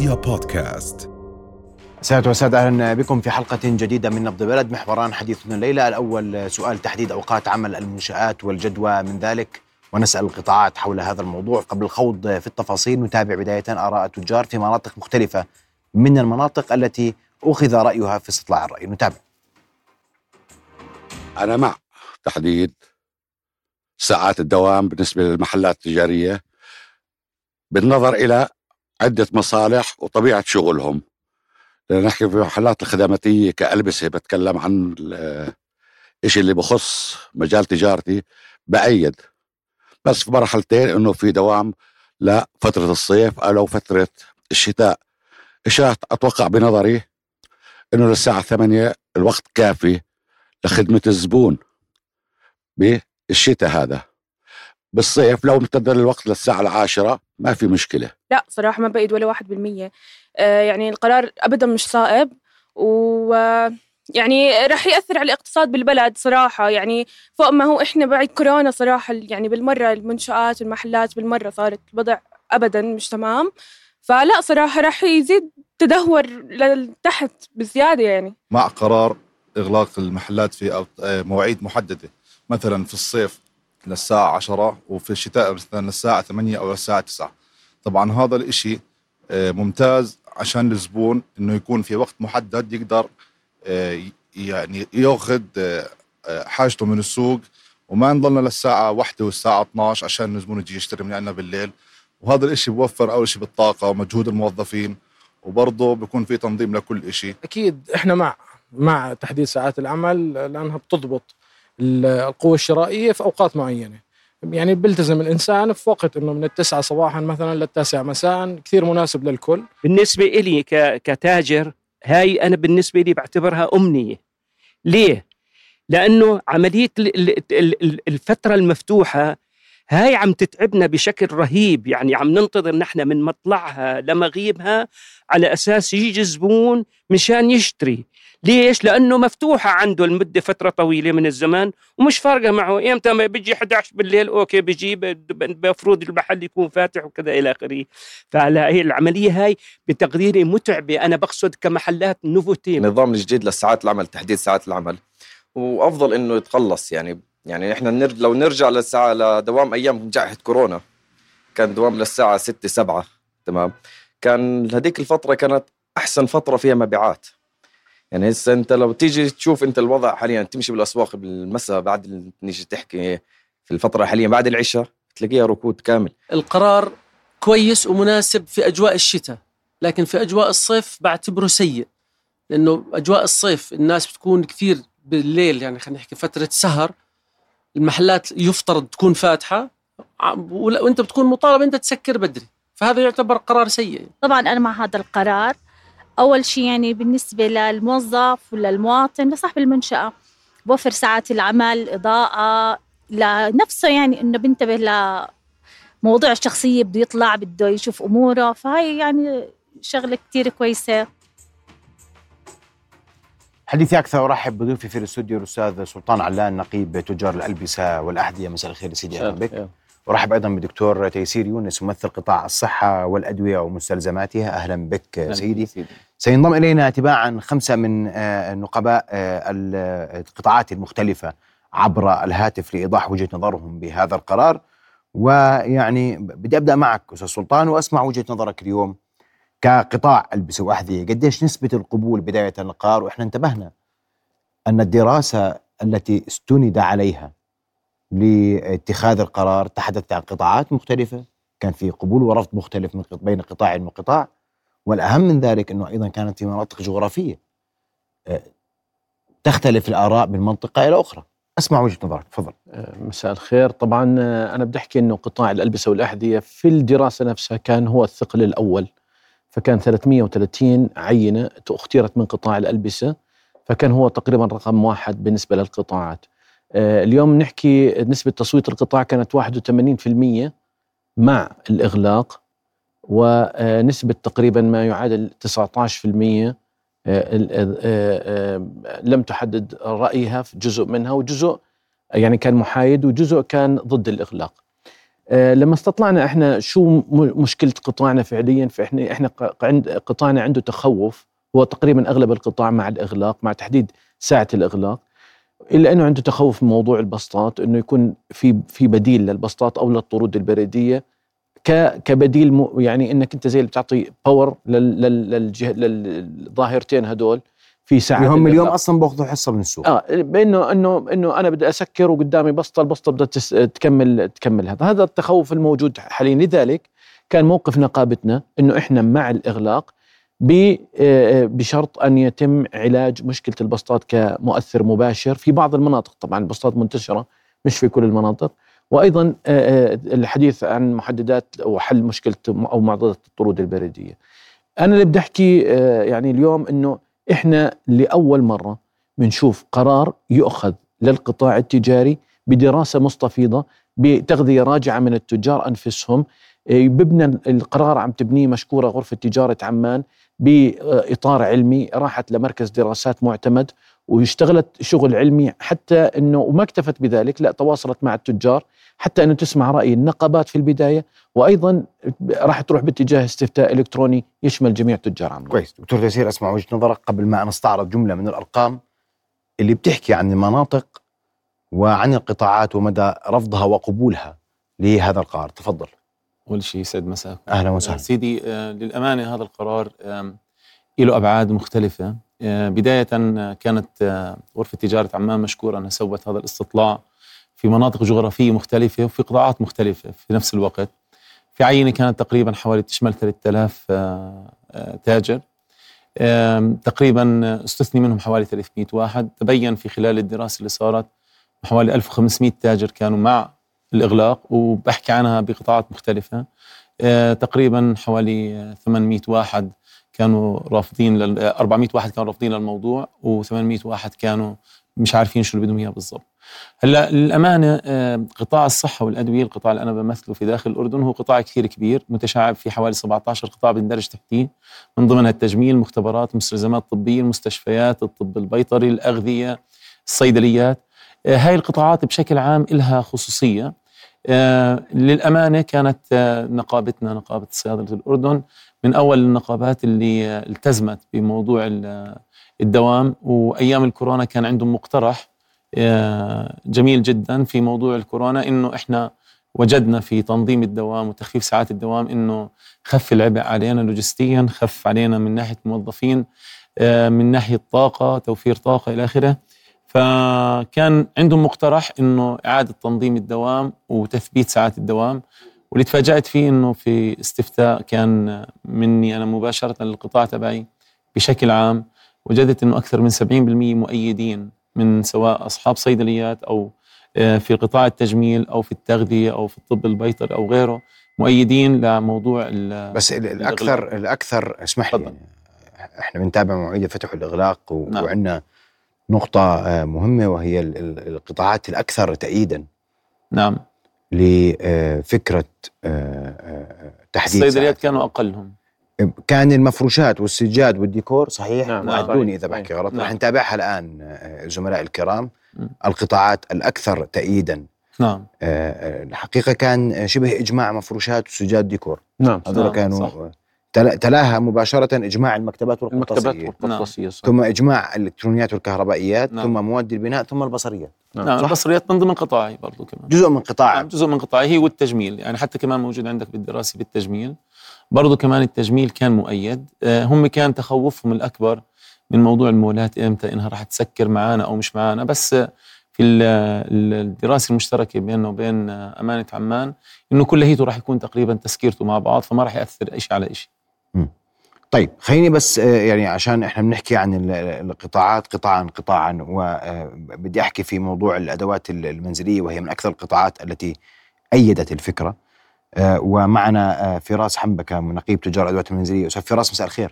رؤيا بودكاست. سادة وسادة أهلا بكم في حلقة جديدة من نبض بلد. محوران حديثنا الليلة. الأول سؤال تحديد أوقات عمل المنشآت والجدوى من ذلك ونسأل القطاعات حول هذا الموضوع. قبل الخوض في التفاصيل نتابع بداية آراء التجار في مناطق مختلفة من المناطق التي أخذ رأيها في استطلاع الرأي. نتابع. أنا مع تحديد ساعات الدوام بالنسبة للمحلات التجارية بالنظر إلى عدة مصالح وطبيعة شغلهم. نحكي في المحلات الخدماتية كألبسة بتكلم عن الشيء اللي بخص مجال تجارتي بأيد. بس في مرحلتين إنه في دوام لفترة الصيف أو فترة الشتاء. الشتاء أتوقع بنظري إنه للساعة ثمانية الوقت كافي لخدمة الزبون بالشتاء هذا. بالصيف لو امتد الوقت للساعة العاشرة ما في مشكلة. لا صراحة ما بقيد ولا واحد بالمية. آه يعني القرار أبدا مش صائب و يعني راح يأثر على الاقتصاد بالبلد صراحة. يعني فوق ما هو إحنا بعد كورونا صراحة يعني بالمرة المنشآت والمحلات بالمرة صارت الوضع أبدا مش تمام. فلا صراحة راح يزيد تدهور لتحت بزيادة يعني. مع قرار إغلاق المحلات في مواعيد محددة. مثلا في الصيف للساعة 10 وفي الشتاء مثلا للساعة 8 أو للساعة 9 طبعا هذا الإشي آه، ممتاز عشان الزبون إنه يكون في وقت محدد يقدر آه، يعني ياخذ آه، حاجته من السوق وما نضلنا للساعة واحدة والساعة 12 عشان الزبون يجي يشتري من عندنا بالليل. وهذا الإشي بوفر أول شيء بالطاقة ومجهود الموظفين وبرضه بيكون في تنظيم لكل إشي. أكيد إحنا مع مع تحديد ساعات العمل لأنها بتضبط القوة الشرائية في أوقات معينة. يعني بيلتزم الإنسان في وقت أنه من التسعة صباحا مثلا للتاسعة مساء كثير مناسب للكل. بالنسبة إلي كتاجر هاي أنا بالنسبة لي بعتبرها أمنية. ليه؟ لأنه عملية الفترة المفتوحة هاي عم تتعبنا بشكل رهيب. يعني عم ننتظر نحن من مطلعها لمغيبها على أساس يجي زبون مشان يشتري. ليش؟ لأنه مفتوحة عنده المدة فترة طويلة من الزمان ومش فارقة معه. إمتى ما بيجي 11 بالليل أوكي بيجي المفروض المحل يكون فاتح وكذا إلى آخره. فعلى هي العملية هاي بتقديري متعبة أنا بقصد كمحلات نوفوتين. النظام الجديد لساعات العمل تحديد ساعات العمل. وأفضل إنه يتقلص يعني يعني إحنا نرج لو نرجع للساعة لدوام أيام جائحة كورونا كان دوام للساعة 6 7 تمام. كان هذيك الفترة كانت أحسن فترة فيها مبيعات. يعني هسه انت لو تيجي تشوف انت الوضع حاليا تمشي بالأسواق بالمساء بعد نيجي تحكي في الفترة حاليا بعد العشاء تلاقيها ركود كامل. القرار كويس ومناسب في أجواء الشتاء لكن في أجواء الصيف بعتبره سيء. لأنه أجواء الصيف الناس بتكون كثير بالليل يعني خلينا نحكي فترة سهر المحلات يفترض تكون فاتحة وأنت بتكون مطالب أنت تسكر بدري. فهذا يعتبر قرار سيء. طبعا أنا مع هذا القرار. أول شيء يعني بالنسبة للموظف ولا المواطن لصاحب المنشأة بوفر ساعات العمل إضاءة لنفسه يعني إنه بينتبه لمواضيع الشخصية بده يطلع بده يشوف أموره. فهاي يعني شغلة كتير كويسة. حديثي أكثر أرحب بضيوفي في الاستوديو الأستاذ سلطان علان نقيب تجار الألبسة والأحذية. مساء الخير سيدي أهلا بك. ورحب أيضا بدكتور تيسير يونس ممثل قطاع الصحة والأدوية ومستلزماتها. أهلا بك سيدي. سينضم إلينا تباعا خمسة من آه، نقباء آه، القطاعات المختلفة عبر الهاتف لإيضاح وجهة نظرهم بهذا القرار. ويعني بدي أبدأ معك أستاذ سلطان وأسمع وجهة نظرك اليوم كقطاع البسه واحذيه قديش نسبة القبول بداية القرار؟ وإحنا انتبهنا أن الدراسة التي استند عليها لاتخاذ القرار تحدثت عن قطاعات مختلفة كان في قبول ورفض مختلف من بين قطاع وقطاع والأهم من ذلك أنه أيضا كانت في مناطق جغرافية. آه، تختلف الآراء من منطقة إلى أخرى. أسمع وجهة نظرك تفضل. آه، مساء الخير. طبعا آه، أنا بدي أحكي أنه قطاع الألبسة والأحذية في الدراسة نفسها كان هو الثقل الأول. فكان 330 عينة اختيرت من قطاع الألبسة فكان هو تقريبا رقم واحد بالنسبة للقطاعات. اليوم نحكي نسبة تصويت القطاع كانت 81% مع الإغلاق ونسبة تقريبا ما يعادل 19% آه، آه، لم تحدد رأيها في جزء منها وجزء يعني كان محايد وجزء كان ضد الإغلاق. آه، لما استطلعنا إحنا شو مشكلة قطاعنا فعليا فاحنا إحنا قطاعنا عنده تخوف هو تقريبا أغلب القطاع مع الإغلاق مع تحديد ساعة الإغلاق. إلا إنه عنده تخوف من موضوع البسطات إنه يكون في في بديل للبسطات أو للطرود البريدية. كبديل يعني إنك أنت زي اللي بتعطي باور للظاهرتين هدول في ساعة هم اليوم أصلا باخذوا حصة من السوق. آه بإنه إنه إنه أنا بدي أسكر وقدامي بسطة البسطة بدها تكمل تكمل هذا. هذا التخوف الموجود حاليا. لذلك كان موقف نقابتنا إنه إحنا مع الإغلاق بشرط أن يتم علاج مشكلة البسطات كمؤثر مباشر في بعض المناطق طبعا البسطات منتشرة مش في كل المناطق وأيضا آه، الحديث عن محددات وحل مشكلة أو معضلة الطرود البريدية. أنا اللي بدي أحكي يعني اليوم إنه إحنا لأول مرة بنشوف قرار يؤخذ للقطاع التجاري بدراسة مستفيضة بتغذية راجعة من التجار أنفسهم ببنى القرار عم تبنيه مشكورة غرفة تجارة عمان بإطار علمي راحت لمركز دراسات معتمد واشتغلت شغل علمي حتى إنه وما اكتفت بذلك لا تواصلت مع التجار حتى إنه تسمع رأي النقابات في البداية وأيضا راح تروح باتجاه استفتاء إلكتروني يشمل جميع تجار عمان. كويس دكتور تيسير أسمع وجهة نظرك قبل ما نستعرض جملة من الأرقام اللي بتحكي عن المناطق وعن القطاعات ومدى رفضها وقبولها لهذا القرار تفضل. اول شيء سيد مساء أهلا وسهلا. سيدي آه، للأمانة هذا القرار له أبعاد مختلفة. آه، بداية كانت آه، غرفة تجارة عمان مشكورة أنها سوت هذا الاستطلاع في مناطق جغرافية مختلفة وفي قطاعات مختلفة في نفس الوقت. في عينه كانت تقريبا حوالي تشمل 3000 تاجر. تقريبا استثني منهم حوالي 300 واحد. تبين في خلال الدراسة اللي صارت حوالي 1500 تاجر كانوا مع الإغلاق وبحكي عنها بقطاعات مختلفة آه، تقريبا حوالي 800 واحد كانوا رافضين 400 واحد كانوا رافضين للموضوع و800 واحد كانوا مش عارفين شو اللي بدهم إياه بالضبط. هلأ للأمانة آه، قطاع الصحة والأدوية القطاع اللي أنا بمثله في داخل الأردن هو قطاع كثير كبير متشعب في حوالي 17 قطاع بندرج تحتيه من ضمنها التجميل، مختبرات، مستلزمات طبية، المستشفيات، الطب البيطري، الأغذية، الصيدليات. آه، هاي القطاعات بشكل عام لها خصوصية آه، للأمانة كانت آه، نقابتنا نقابة صيادلة الأردن من أول النقابات اللي آه، التزمت بموضوع الدوام. وأيام الكورونا كان عندهم مقترح جميل جدا في موضوع الكورونا إنه إحنا وجدنا في تنظيم الدوام وتخفيف ساعات الدوام إنه خف العبء علينا لوجستيا خف علينا من ناحية موظفين من ناحية طاقة توفير طاقة إلى آخره. فكان عندهم مقترح إنه إعادة تنظيم الدوام وتثبيت ساعات الدوام. واللي تفاجأت فيه إنه في استفتاء كان مني أنا مباشرة للقطاع تبعي بشكل عام وجدت إنه أكثر من 70% مؤيدين من سواء أصحاب صيدليات أو آه، في قطاع التجميل أو في التغذية أو في الطب البيطري أو غيره مؤيدين لموضوع بس الاكثر الأكثر اسمح لي إحنا بنتابع مواعيد فتح الاغلاق نعم. نقطة آه، مهمة وهي القطاعات الأكثر تأييدا نعم. لفكرة آه، تحديد الصيدليات كانوا أقلهم. كان المفروشات والسجاد والديكور صحيح؟ نعم. وعدوني إذا بحكي غلط. نعم. رح نتابعها الآن الزملاء الكرام. م. القطاعات الأكثر تأييدا. نعم. الحقيقة كان شبه إجماع مفروشات وسجاد ديكور. نعم. هذول نعم. كانوا صح. تلاها مباشرة إجماع المكتبات والقرطاسية المكتبات والقرطاسية نعم. ثم إجماع الإلكترونيات والكهربائيات نعم. ثم مواد البناء ثم البصريات نعم. نعم. البصريات من ضمن قطاعي برضو كمان جزء من قطاعي نعم. جزء من قطاعي هي والتجميل يعني حتى كمان موجود عندك بالدراسة بالتجميل برضو كمان التجميل كان مؤيد آه هم كان تخوفهم الأكبر من موضوع المولات إمتى إنها راح تسكر معانا أو مش معانا بس في الدراسة المشتركة بيننا وبين أمانة عمان إنه كليته راح يكون تقريبا تسكيرته مع بعض فما راح يأثر شيء على شيء طيب خليني بس آه، يعني عشان إحنا بنحكي عن القطاعات قطاعا قطاعا وبدي أحكي في موضوع الأدوات المنزلية وهي من أكثر القطاعات التي أيدت الفكرة. آه، ومعنا آه، فراس حنبكة نقيب تجار الأدوات المنزلية. أستاذ فراس مساء الخير.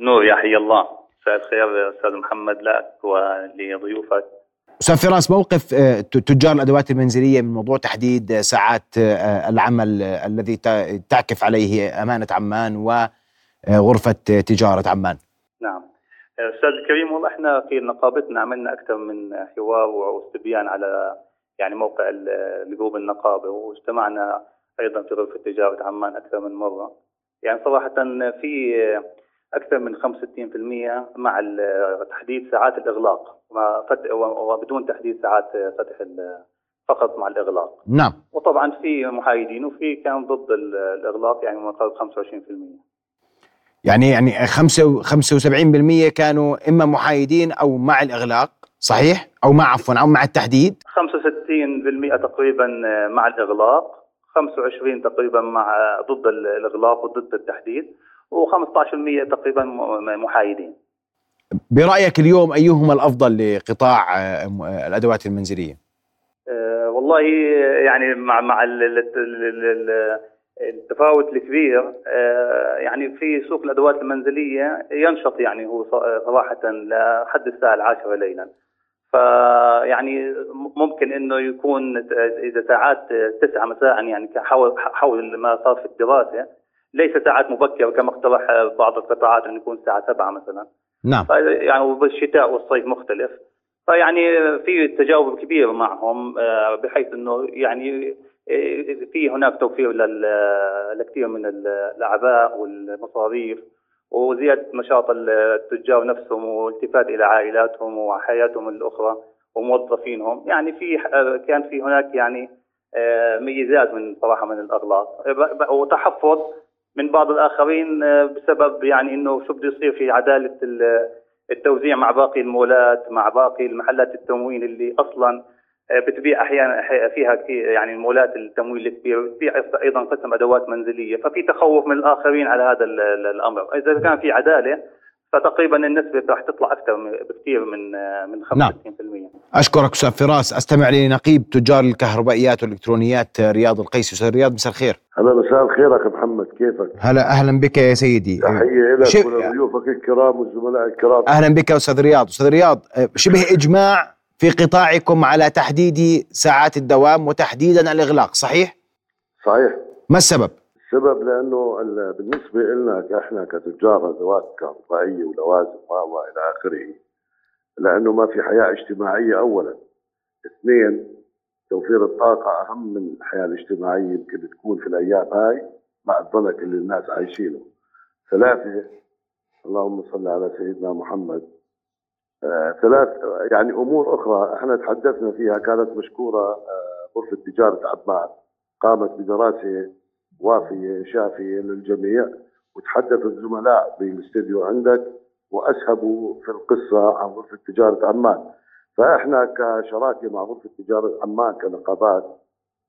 نور يا حي الله. مساء الخير أستاذ محمد لك ولضيوفك. أستاذ فراس موقف تجار الأدوات المنزلية من موضوع تحديد ساعات العمل الذي تعكف عليه أمانة عمان و آه، غرفة تجارة عمان. نعم. أستاذ الكريم والله إحنا في نقابتنا عملنا أكثر من حوار واستبيان على يعني موقع الجروب النقابة واجتمعنا أيضا في غرفة تجارة عمان أكثر من مرة. يعني صراحة في أكثر من 65% مع تحديد ساعات الإغلاق وبدون تحديد ساعات فتح فقط مع الإغلاق. نعم. وطبعا في محايدين وفي كان ضد الإغلاق يعني مقارب 25% يعني يعني 75% كانوا إما محايدين أو مع الإغلاق صحيح؟ أو مع عفوا أو مع التحديد؟ 65% تقريبا مع الإغلاق 25 تقريبا مع ضد الإغلاق وضد التحديد و15% تقريبا محايدين. برأيك اليوم أيهما الأفضل لقطاع آه، الأدوات المنزلية؟ والله يعني مع مع التفاوت الكبير أه يعني في سوق الأدوات المنزلية ينشط يعني هو صراحة لحد الساعة العاشرة ليلا. فيعني ممكن إنه يكون إذا ساعات تسعة مساء يعني حول حول ما صار في الدراسة ليس ساعات مبكرة كما اقترح بعض القطاعات إنه يكون الساعة 7 مثلا. نعم. يعني وبالشتاء والصيف مختلف. فيعني في تجاوب كبير معهم آه، بحيث إنه يعني آه، في هناك توفير لكثير من الأعباء والمصاريف وزيادة نشاط التجار نفسهم والالتفات إلى عائلاتهم وحياتهم الأخرى وموظفينهم. يعني في كان في هناك يعني ميزات من صراحة من الاغلاق وتحفظ من بعض الآخرين بسبب يعني إنه شو بده يصير في عدالة التوزيع مع باقي المولات مع باقي المحلات التموين اللي أصلا بتبيع أحيانا فيها يعني المولات التمويل الكبير في أيضا قسم أدوات منزلية ففي تخوف من الآخرين على هذا الأمر. إذا كان في عدالة فتقريبا النسبة راح تطلع أكثر بكثير من آه، من 65% نعم. أشكرك أستاذ فراس. أستمع لنقيب تجار الكهربائيات والإلكترونيات رياض القيسي أستاذ رياض مساء الخير. هلا مساء الخير أخي محمد. كيفك؟ هلا أهلا بك يا سيدي. تحية لك شب... ولضيوفك الكرام والزملاء الكرام. أهلا بك أستاذ رياض. أستاذ رياض آه، شبه إجماع في قطاعكم على تحديد ساعات الدوام وتحديدا الإغلاق صحيح؟ صحيح. ما السبب؟ السبب لأنه بالنسبة لنا إحنا كتجار أدوات كهربائية ولوازم والى آخره لأنه ما في حياة اجتماعية اولا. اثنين توفير الطاقة أهم من الحياة الاجتماعية يمكن تكون في الأيام هاي مع الضنك اللي الناس عايشينه. ثلاثة اللهم صل على سيدنا محمد ثلاث يعني أمور أخرى إحنا تحدثنا فيها كانت مشكورة آه غرفة تجارة عمان قامت بدراسة وافية شافية للجميع وتحدث الزملاء بالاستديو عندك واسهبوا في القصة عن غرفة تجارة عمان فإحنا كشراكة مع غرفة تجارة عمان كنقابات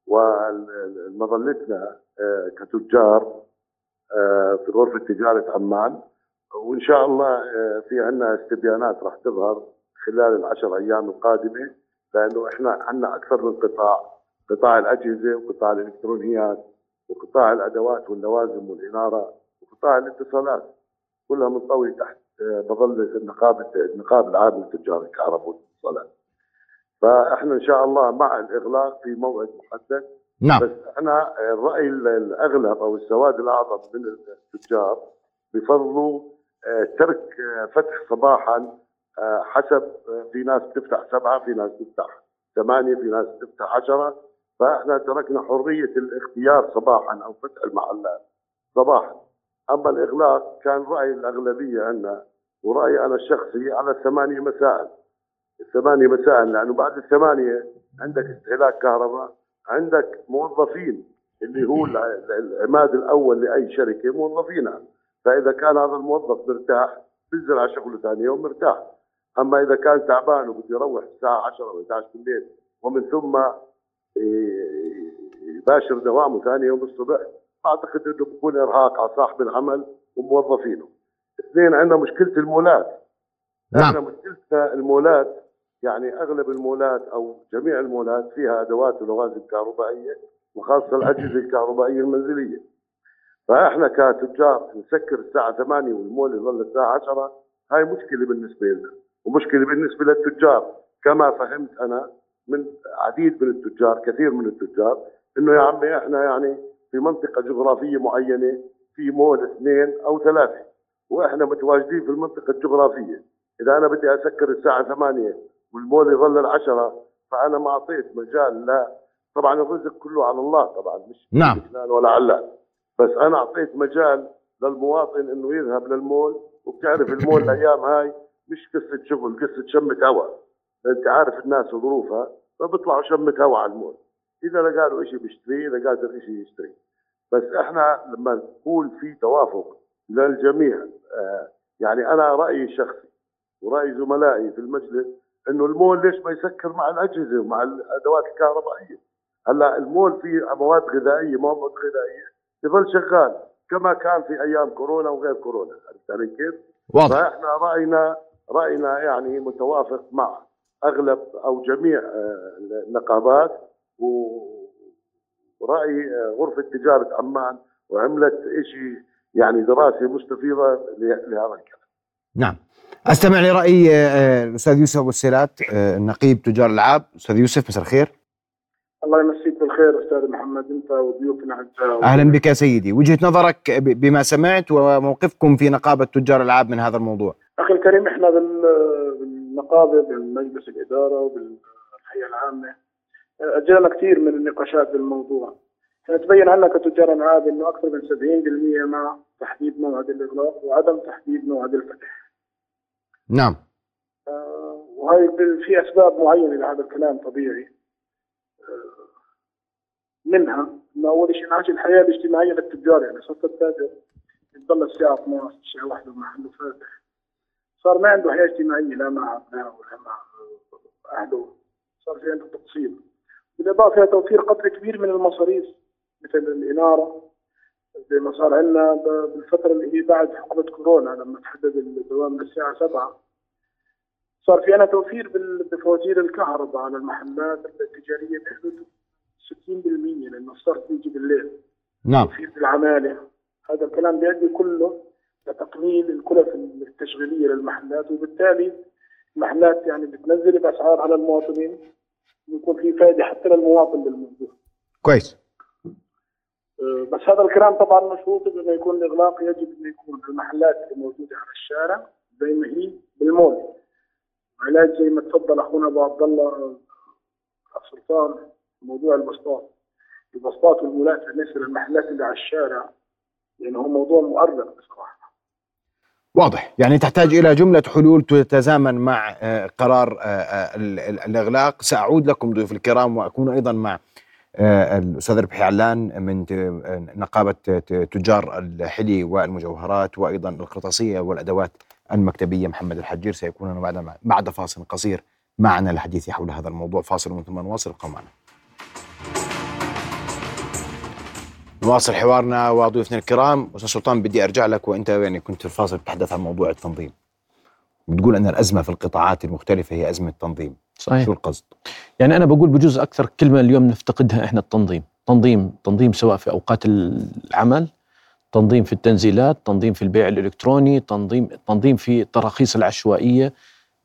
ومظلتنا آه، كتجار آه، في غرفة تجارة عمان وإن شاء الله آه، في عندنا استبيانات راح تظهر خلال العشر أيام القادمة لأنه إحنا عندنا أكثر من قطاع قطاع الأجهزة وقطاع الإلكترونيات وقطاع الأدوات واللوازم والإنارة وقطاع الاتصالات كلها منطوي تحت مظله النقابه النقابه العامه لتجار الكهرباء والاتصالات. فإحنا إن شاء الله مع الإغلاق في موعد محدد نعم بس أنا الرأي الأغلب أو السواد الأعظم من التجار بفضلوا آه، ترك آه، فتح صباحا آه، حسب في ناس بتفتح سبعة في ناس بتفتح ثمانية في ناس بتفتح عشرة. فإحنا تركنا حرية الاختيار صباحا أو فتح المحلات صباحا. أما الإغلاق كان رأي الأغلبية عندنا ورأيي أنا الشخصي على الثمانية مساء. الثمانية مساء لأنه بعد الثمانية عندك استهلاك كهرباء عندك موظفين اللي هو العماد الأول لأي شركة موظفينها. فإذا كان هذا الموظف مرتاح بينزل على شغله ثاني يوم مرتاح أما إذا كان تعبان وبده يروح الساعة 10 أو 11 بالليل ومن ثم يباشر دوامه ثاني يوم الصبح اعتقد إنه بكون إرهاق على صاحب العمل وموظفينه. اثنين عندنا مشكلة المولات. نعم. إحنا مشكلتنا المولات يعني أغلب المولات أو جميع المولات فيها أدوات ولوازم كهربائيه وخاصة الأجهزة الكهربائية المنزلية. فاحنا كتجار نسكر الساعة 8 والمول يظل الساعة 10 هاي مشكلة بالنسبة لنا ومشكلة بالنسبة للتجار. كما فهمت أنا من عديد من التجار كثير من التجار إنه يا عمي إحنا يعني في منطقة جغرافية معينة في مول اثنين أو ثلاثة وإحنا متواجدين في المنطقة الجغرافية. إذا أنا بدي أسكر الساعة 8 والمول يظل العشرة فأنا ما أعطيت مجال طبعا الرزق كله على الله طبعا مش نعم. ولا علان بس أنا اعطيت مجال للمواطن إنه يذهب للمول وبتعرف المول الأيام هاي مش قصة شغل قصة شمة هواء أنت عارف الناس وظروفها فبيطلعوا شمة هواء على المول. إذا لقى له شيء بيشتريه لقى له شيء يشتريه بس إحنا لما نكون في توافق للجميع آه يعني أنا رأيي الشخصي ورأي زملائي في المجلس إنه المول ليش ما يسكر مع الأجهزة ومع الأدوات الكهربائية؟ هلأ المول فيه مواد غذائية مواد غذائية. يظل شغال كما كان في أيام كورونا وغير كورونا عرفت علي كيف؟ واضح فإحنا رأينا رأينا يعني متوافق مع أغلب أو جميع آه، النقابات ورأي آه، غرفة تجارة عمان وعملت شيء يعني دراسه مستفيضة لهذا الكلام. نعم. أستمع لرأي آه، الأستاذ يوسف أبو السيلات نقيب تجار الألعاب، أستاذ يوسف مساء الخير. الله يمسيك بالخير أستاذ محمد أنت وضيوفنا أهلا بك يا سيدي، وجهة نظرك بما سمعت وموقفكم في نقابة تجار الألعاب من هذا الموضوع. أخي الكريم إحنا بالنقابة بالمجلس الإدارة وبالهيئة العامة اجلنا كثير من النقاشات بالموضوع. تبين عنا كتجار العاب إنه أكثر من 70% مع تحديد موعد الإغلاق وعدم تحديد موعد الفتح. نعم. آه وهي في أسباب معينة لهذا الكلام طبيعي. منها إنه أول شيء انعاش الحياة الاجتماعية للتجار يعني صرت التاجر يضل الساعة 12 الساعة 1 ومحله فاتح. صار ما عنده حياة اجتماعية لا مع ابنائه ولا مع أهله صار في عنده تقصير بالإضافة إلى توفير قدر كبير من المصاريف مثل الإنارة زي ما صار عندنا بالفترة اللي هي بعد حقبة كورونا لما تحدد الدوام للساعه 7 صار في عندنا توفير بفواتير الكهرباء على المحلات التجارية بحدود 60% لأنه الصرف بيجي بالليل نعم في العمالة هذا الكلام بيؤدي كله لتقليل الكلف التشغيلية للمحلات وبالتالي المحلات يعني بتنزل الاسعار على المواطنين ويكون في فائده حتى للمواطن بالموضوع. كويس. أه، بس هذا الكلام طبعا مشروط انه يكون الإغلاق يجب انه يكون المحلات اللي موجودة على الشارع زي ما هي بالمول. علاج زي ما تفضل أخونا أبو عبد الله سلطان موضوع البسطات البسطات والمولات بالنسبة للمحلات اللي على الشارع يعني هو موضوع مؤرق بصراحة. واضح. يعني تحتاج إلى جملة حلول تتزامن مع آه، قرار آه، آه، الإغلاق. سأعود لكم ضيوف الكرام وأكون أيضا مع الأستاذ ربحي علان من نقابة تجار الحلي والمجوهرات وأيضا القرطاسية والأدوات المكتبية محمد الحجير. سيكون بعد بعد فاصل قصير معنا للحديث حول هذا الموضوع. فاصل ومن ثم نواصل. ابقوا نواصل حوارنا وضيوفنا الكرام. أستاذ سلطان بدي أرجع لك وأنت يعني كنت في الفاصل تتحدث عن موضوع التنظيم. بتقول أن الأزمة في القطاعات المختلفة هي أزمة تنظيم. صحيح. شو القصد؟ يعني أنا بقول بجوز أكثر كلمة اليوم نفتقدها إحنا التنظيم. تنظيم تنظيم سواء في أوقات العمل تنظيم في التنزيلات تنظيم في البيع الإلكتروني تنظيم تنظيم في التراخيص العشوائية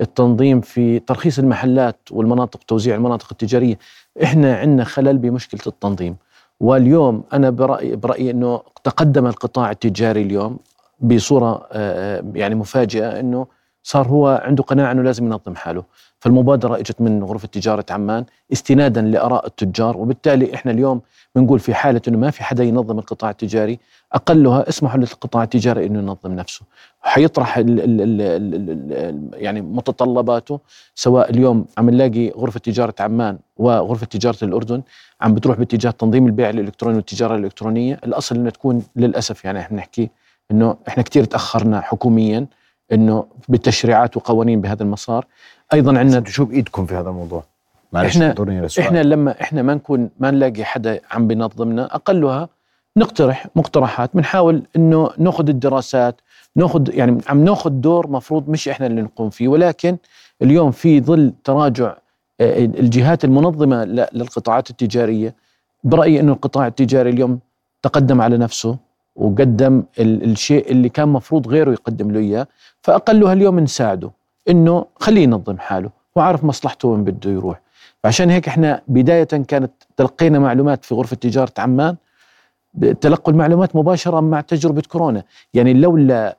التنظيم في ترخيص المحلات والمناطق توزيع المناطق التجارية. إحنا عندنا خلل بمشكلة التنظيم. واليوم أنا برايي برأيي إنه تقدم القطاع التجاري اليوم بصورة آه، يعني مفاجئة إنه صار هو عنده قناعة إنه لازم ينظم حاله، فالمبادرة إجت من غرفة تجارة عمان استنادا لآراء التجار وبالتالي إحنا اليوم بنقول في حالة إنه ما في حدا ينظم القطاع التجاري أقلها اسمحوا للقطاع التجاري إنه ينظم نفسه. حيطرح ال ال ال ال ال يعني متطلباته سواء اليوم عم نلاقي غرفة تجارة عمان وغرفة تجارة الأردن عم بتروح باتجاه تنظيم البيع الإلكتروني والتجارة الإلكترونية. الأصل إنه تكون للأسف يعني إحنا نحكي إنه إحنا كثير تأخرنا حكوميا إنه بالتشريعات وقوانين بهذا المسار. أيضا عندنا شو بايدكم في هذا الموضوع. إحنا إحنا لما إحنا ما نكون ما نلاقي حدا عم بينظمنا. أقلها نقترح مقترحات. بنحاول إنه ناخذ الدراسات ناخذ يعني عم ناخذ دور مفروض مش إحنا اللي نقوم فيه ولكن اليوم في ظل تراجع آه، الجهات المنظمة للقطاعات التجارية برأيي إنه القطاع التجاري اليوم تقدم على نفسه. وقدم الشيء اللي كان مفروض غيره يقدم له إياه فأقلها اليوم نساعده إنه خليه ينظم حاله وعارف مصلحته وين بده يروح. فعشان هيك إحنا بداية كانت تلقينا معلومات في غرفة تجارة عمان تلقوا المعلومات مباشرة مع تجربة كورونا. يعني لولا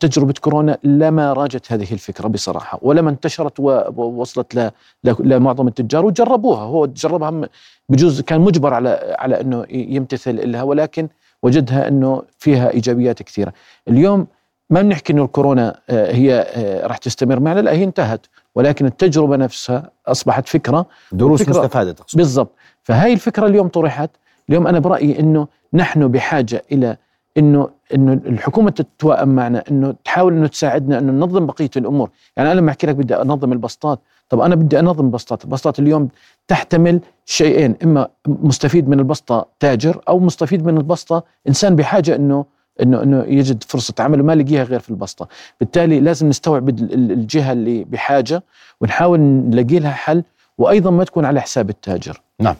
تجربة كورونا لما راجت هذه الفكرة بصراحة ولما انتشرت ووصلت لمعظم التجار وجربوها. هو جربها بجوز كان مجبر على على إنه يمتثل لها ولكن وجدها إنه فيها إيجابيات كثيرة. اليوم ما بنحكي إنه الكورونا آه، هي آه، راح تستمر معنا لا هي انتهت. ولكن التجربة نفسها أصبحت فكرة دروس فكرة مستفادة تقصد. بالضبط. فهاي الفكرة اليوم طرحت. اليوم أنا برأيي إنه نحن بحاجة إلى إنه إنه الحكومة تتوائم معنا إنه تحاول إنه تساعدنا إنه ننظم بقية الأمور، يعني أنا لما أحكي لك بدي أنظم البسطات، طب أنا بدي أنظم البسطات، البسطات اليوم تحتمل شيئين، إما مستفيد من البسطة تاجر أو مستفيد من البسطة إنسان بحاجة إنه إنه إنه يجد فرصة عمل وما لقيها غير في البسطة، بالتالي لازم نستوعب الجهة اللي بحاجة ونحاول نلاقي لها حل وأيضا ما تكون على حساب التاجر. نعم.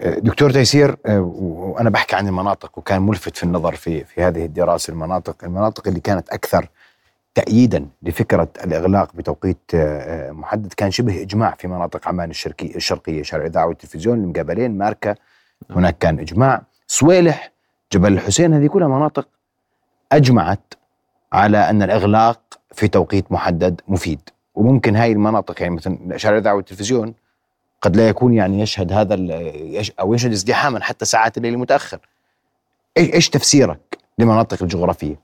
دكتور تيسير آه، وأنا بحكي عن المناطق وكان ملفت في النظر في في هذه الدراسة المناطق المناطق اللي كانت أكثر تأييدا لفكرة الإغلاق بتوقيت آه، محدد كان شبه إجماع في مناطق عمان الشرقية الشرقية شارع الإذاعة والتلفزيون المقابلين ماركة هناك كان إجماع. صويلح جبل الحسين هذه كلها مناطق أجمعت على أن الإغلاق في توقيت محدد مفيد. وممكن هاي المناطق يعني مثلا شارع الإذاعة والتلفزيون قد لا يكون يعني يشهد هذا أو يشهد ازدحاما حتى ساعات الليل المتأخر. إيش تفسيرك لمناطق الجغرافية؟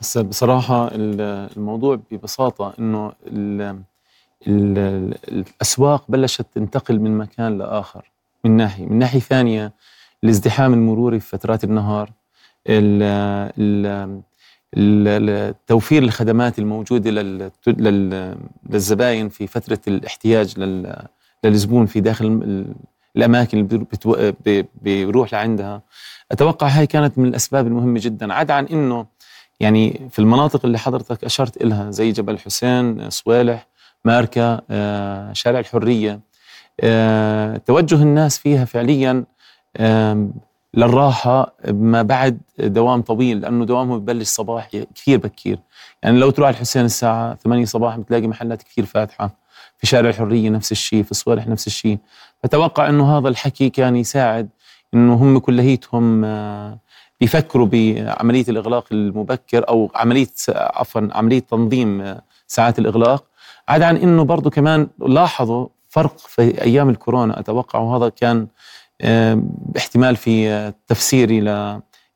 هسه بصراحة الموضوع ببساطة إنه الأسواق بلشت تنتقل من مكان لآخر من ناحية من ناحية ثانية الازدحام المروري في فترات النهار توفير الخدمات الموجودة للزباين في فترة الاحتياج للزبون في داخل الأماكن اللي بيروح لعندها. أتوقع هاي كانت من الأسباب المهمة جدا. عدا عن إنه يعني في المناطق اللي حضرتك أشرت إلها زي جبل الحسين صوالح ماركا آه، شارع الحرية آه، توجه الناس فيها فعليا للراحة ما بعد دوام طويل لأنه دوامهم ببلش صباحي كثير بكير يعني لو تروح الحسين الساعة 8 صباحا بتلاقي محلات كثير فاتحة. في شارع الحرية نفس الشيء في صوالح نفس الشيء. فتوقع إنه هذا الحكي كان يساعد إنه هم كليتهم آه، بيفكروا بعملية الإغلاق المبكر أو عملية عفوا عملية تنظيم آه، ساعات الإغلاق. عدا عن إنه برضه كمان لاحظوا فرق في أيام الكورونا. أتوقع وهذا كان آه، احتمال في تفسيري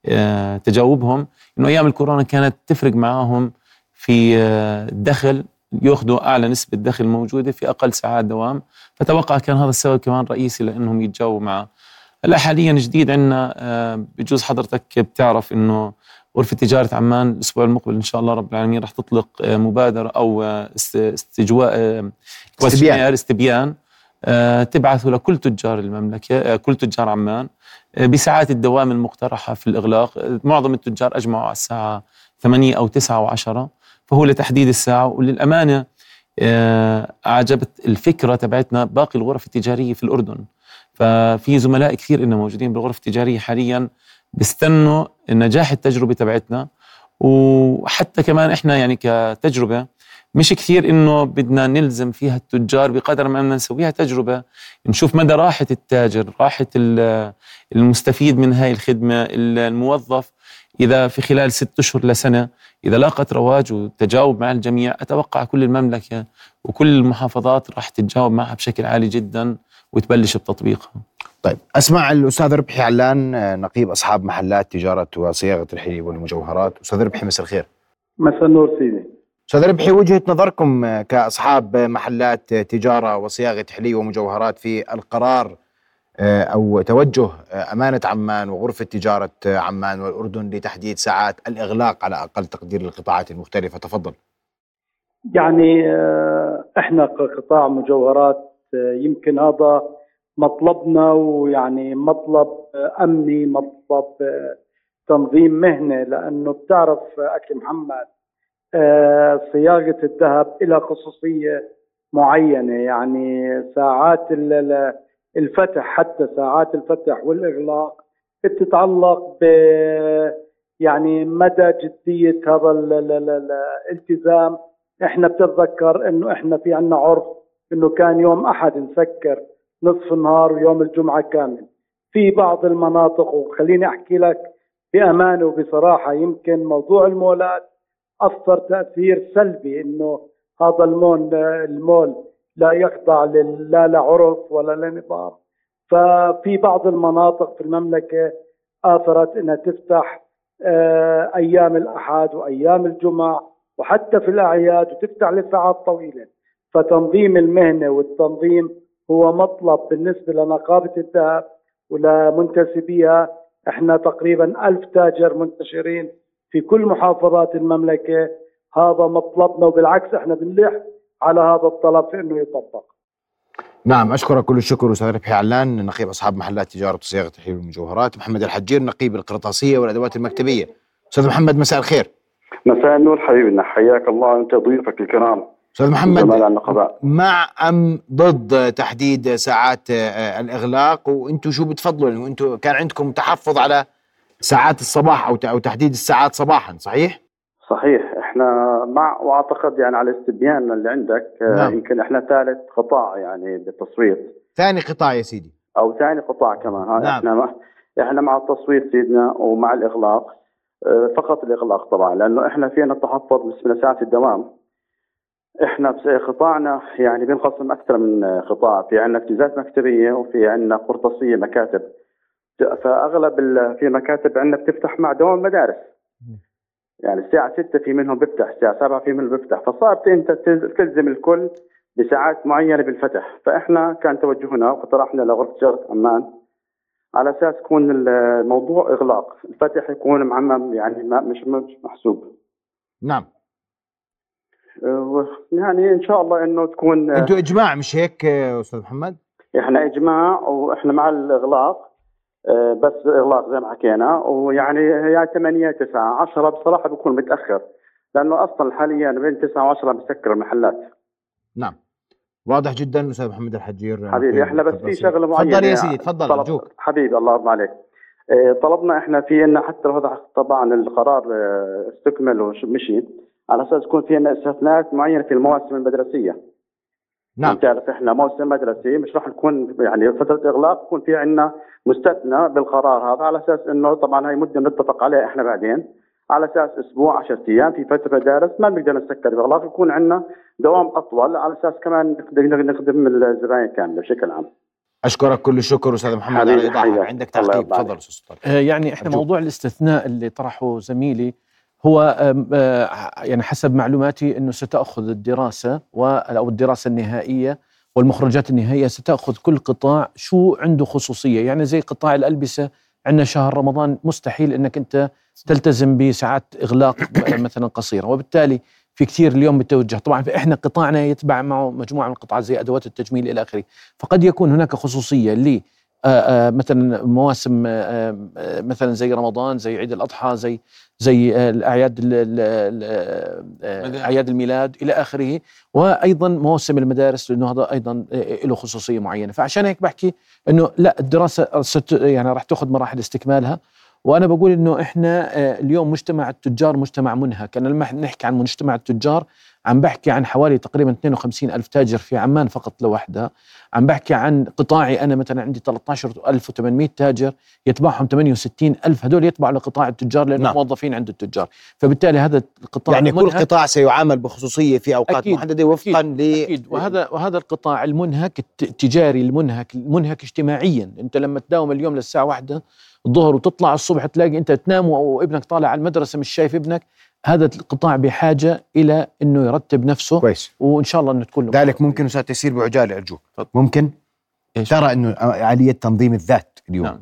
لتجاوبهم إنه أيام الكورونا كانت تفرق معاهم في الدخل ياخذوا أعلى نسبة دخل موجودة في أقل ساعات دوام. فتوقع كان هذا السبب كمان رئيسي لأنهم يتجاوبوا معه. هلا حاليا جديد عندنا آه، بجوز حضرتك بتعرف إنه غرفة تجارة عمان الأسبوع المقبل إن شاء الله رب العالمين رح تطلق آه، مبادرة أو آه، استجواء استبيان. استبيان تبعثه لكل تجار المملكة كل تجار عمان بساعات الدوام المقترحة في الإغلاق. معظم التجار أجمعوا على الساعة 8 أو 9 و10 فهو لتحديد الساعة. وللأمانة آه، أعجبت الفكرة تبعتنا باقي الغرف التجارية في الأردن. ففي زملاء كثير إنه موجودين بالغرف التجارية حاليا بيستنوا نجاح التجربة تبعتنا. وحتى كمان إحنا يعني كتجربة مش كثير إنه بدنا نلزم فيها التجار بقدر ما بدنا نسويها تجربة. نشوف مدى راحة التاجر راحة المستفيد من هاي الخدمة الموظف. إذا في خلال ست أشهر لسنه إذا لاقت رواج وتجاوب مع الجميع أتوقع كل المملكة وكل المحافظات راح تتجاوب معها بشكل عالي جدا وتبلش بتطبيقها. طيب أسمع الأستاذ ربحي علان نقيب أصحاب محلات تجارة وصياغة الحلي والمجوهرات، أستاذ ربحي مساء الخير. مساء النور سيدي. أستاذ ربحي وجهة نظركم كأصحاب محلات تجارة وصياغة حلي ومجوهرات في القرار أو توجه آه، أمانة عمان وغرفة تجارة آه، عمان والأردن لتحديد ساعات الإغلاق على أقل تقدير للقطاعات المختلفة. تفضل. يعني إحنا كقطاع مجوهرات يمكن هذا مطلبنا ويعني مطلب أمني مطلب تنظيم مهنه لأنه بتعرف أخي محمد صياغة الذهب لها خصوصية معينة. يعني ساعات الفتح حتى ساعات الفتح والإغلاق. بتتعلق ب يعني مدى جدية هذا الالتزام إحنا بتتذكر إنه إحنا في عنا عرف إنه كان يوم أحد نسكر نصف النهار ويوم الجمعة كامل. في بعض المناطق وخليني أحكي لك بأمانة وبصراحة يمكن موضوع المولات أثر تأثير سلبي إنه هذا المول المول لا يخضع لا لعرف ولا لنظام. ففي بعض المناطق في المملكة آثرت إنها تفتح آه، أيام الأحد وأيام الجمعة وحتى في الأعياد وتفتح لساعات طويلة. فتنظيم المهنة والتنظيم هو مطلب بالنسبة لنقابة الذهب ولمنتسبيها. إحنا تقريبا ألف تاجر منتشرين في كل محافظات المملكة. هذا مطلبنا وبالعكس إحنا بنلح على هذا الطلب في انه يطبق. نعم اشكرك كل الشكر أستاذ ربحي علان نقيب أصحاب محلات تجارة وصياغة الحلول والمجوهرات محمد الحجير نقيب القرطاسية والأدوات المكتبية. أستاذ محمد مساء الخير. مساء النور حبيبنا حياك الله أنت ضيوفك الكرام. أستاذ محمد مع أم ضد تحديد ساعات آه، الإغلاق؟ وأنتم شو بتفضلوا؟ أنتم كان عندكم تحفظ على ساعات الصباح أو أو تحديد الساعات صباحا صحيح؟ صحيح. إحنا مع واعتقد يعني على استبيان اللي عندك آه، نعم. يمكن إحنا ثالث قطاع يعني بالتصويت. ثاني قطاع يا سيدي. أو ثاني قطاع كمان. نعم. إحنا مع إحنا مع التصويت سيدنا ومع الإغلاق آه، فقط الإغلاق طبعا لأنه إحنا فينا التحفظ بالنسبة لساعات الدوام. إحنا قطاعنا يعني بينقسم أكثر من قطاع. في عندنا اجتزازات مكتبية وفي عندنا قرطاسية مكاتب. فأغلب في مكاتب عندنا بتفتح مع دوام مدارس. يعني الساعة 6 في منهم بيفتح الساعة 7 في منهم بيفتح. فصعب أنت تلزم الكل بساعات معينة بالفتح. فإحنا كان توجهنا واقترحنا لغرفة شغل عمان على أساس يكون الموضوع إغلاق. الفتح يكون معمم يعني مش مش محسوب. نعم. أه، يعني إن شاء الله إنه تكون أنتوا إجماع مش هيك أستاذ محمد؟ إحنا إجماع وإحنا مع الإغلاق. بس اغلاق زي ما حكينا. ويعني يا 8 9 10 بصراحة بيكون متأخر لأنه أصلا حاليا بين 9 و10 بسكر المحلات. نعم. واضح جدا أستاذ محمد الحجير. حبيبي إحنا بس في شغلة معينة. تفضل يا سيدي تفضل أرجوك. حبيبي الله يرضى عليك. أه، طلبنا إحنا في إن حتى هذا طبعا القرار استكمل ومشي على أساس يكون في عندنا استثناءات معينة في المواسم المدرسية. نعم. تعرف إحنا موسم مدرسي مش راح نكون يعني فترة إغلاق يكون في عندنا مستثنى بالقرار هذا على أساس إنه طبعا هاي مدة نتفق عليها إحنا بعدين. على أساس أسبوع 10 أيام في فترة مدارس ما بنقدر نسكر بإغلاق يكون عندنا دوام أطول على أساس كمان نقدر نخدم الزباين كاملة بشكل عام. أشكرك كل الشكر أستاذ محمد على الإيضاح. عندك تعقيب تفضل أستاذ آه، يعني إحنا موضوع الاستثناء اللي طرحه زميلي هو آه، يعني حسب معلوماتي إنه ستأخذ الدراسة أو الدراسة النهائية والمخرجات النهائية ستأخذ كل قطاع شو عنده خصوصية. يعني زي قطاع الألبسة عندنا شهر رمضان مستحيل إنك أنت تلتزم بساعات إغلاق مثلا قصيرة. وبالتالي في كثير اليوم بتوجه طبعا إحنا قطاعنا يتبع معه مجموعة من القطاعات زي أدوات التجميل إلى آخره. فقد يكون هناك خصوصية مثلا مواسم آه، مثلا زي رمضان زي عيد الأضحى زي زي الاعياد أعياد الميلاد إلى آخره. وأيضا مواسم المدارس لأنه هذا أيضا له خصوصية معينة. فعشان هيك بحكي إنه لا الدراسة ست يعني راح تأخذ مراحل استكمالها. وأنا بقول إنه إحنا اليوم مجتمع التجار مجتمع منهك. أنا لما نحكي عن مجتمع التجار عم بحكي عن حوالي تقريبا 52 ألف تاجر في عمان فقط لوحدها. عم بحكي عن قطاعي أنا مثلا عندي 13800 تاجر يتبعهم 68 ألف. هدول يتبعوا لقطاع التجار لأنهم نعم. موظفين عند التجار. فبالتالي هذا القطاع يعني كل قطاع سيعامل بخصوصية في أوقات أكيد محددة وفقا ل أكيد. وهذا وهذا القطاع المنهك التجاري المنهك المنهك اجتماعيا. أنت لما تداوم اليوم للساعة واحدة الظهر وتطلع الصبح تلاقي أنت تنام وابنك طالع على المدرسة مش شايف ابنك. هذا القطاع بحاجة إلى إنه يرتب نفسه كويس. وإن شاء الله إنه تكون ذلك ممكن أستاذ تيسير بعجالة أرجوك. ممكن؟ إيش؟ ترى إنه اليه تنظيم الذات اليوم. نعم.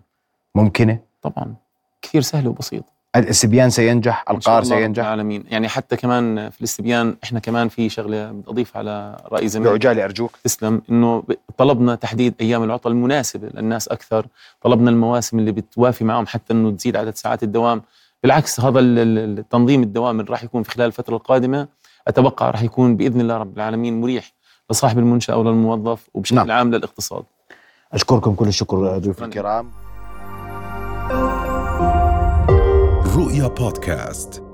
ممكنة؟ طبعا. كثير سهله وبسيطه الاستبيان سينجح؟ القار سينجح؟ العالمين. يعني حتى كمان في الاستبيان إحنا كمان في شغلة اضيف على رأي زميلي بعجالة أرجوك. تسلم. إنه طلبنا تحديد أيام العطل المناسبة للناس أكثر. طلبنا المواسم اللي بتوافي معهم حتى إنه تزيد عدد ساعات الدوام. بالعكس هذا التنظيم الدوام اللي راح يكون في خلال الفترة القادمة. أتوقع راح يكون بإذن الله رب العالمين مريح لصاحب المنشأة أو للموظف وبشكل نعم. عام للاقتصاد. أشكركم كل الشكر ضيوف الكرام. رؤيا بودكاست.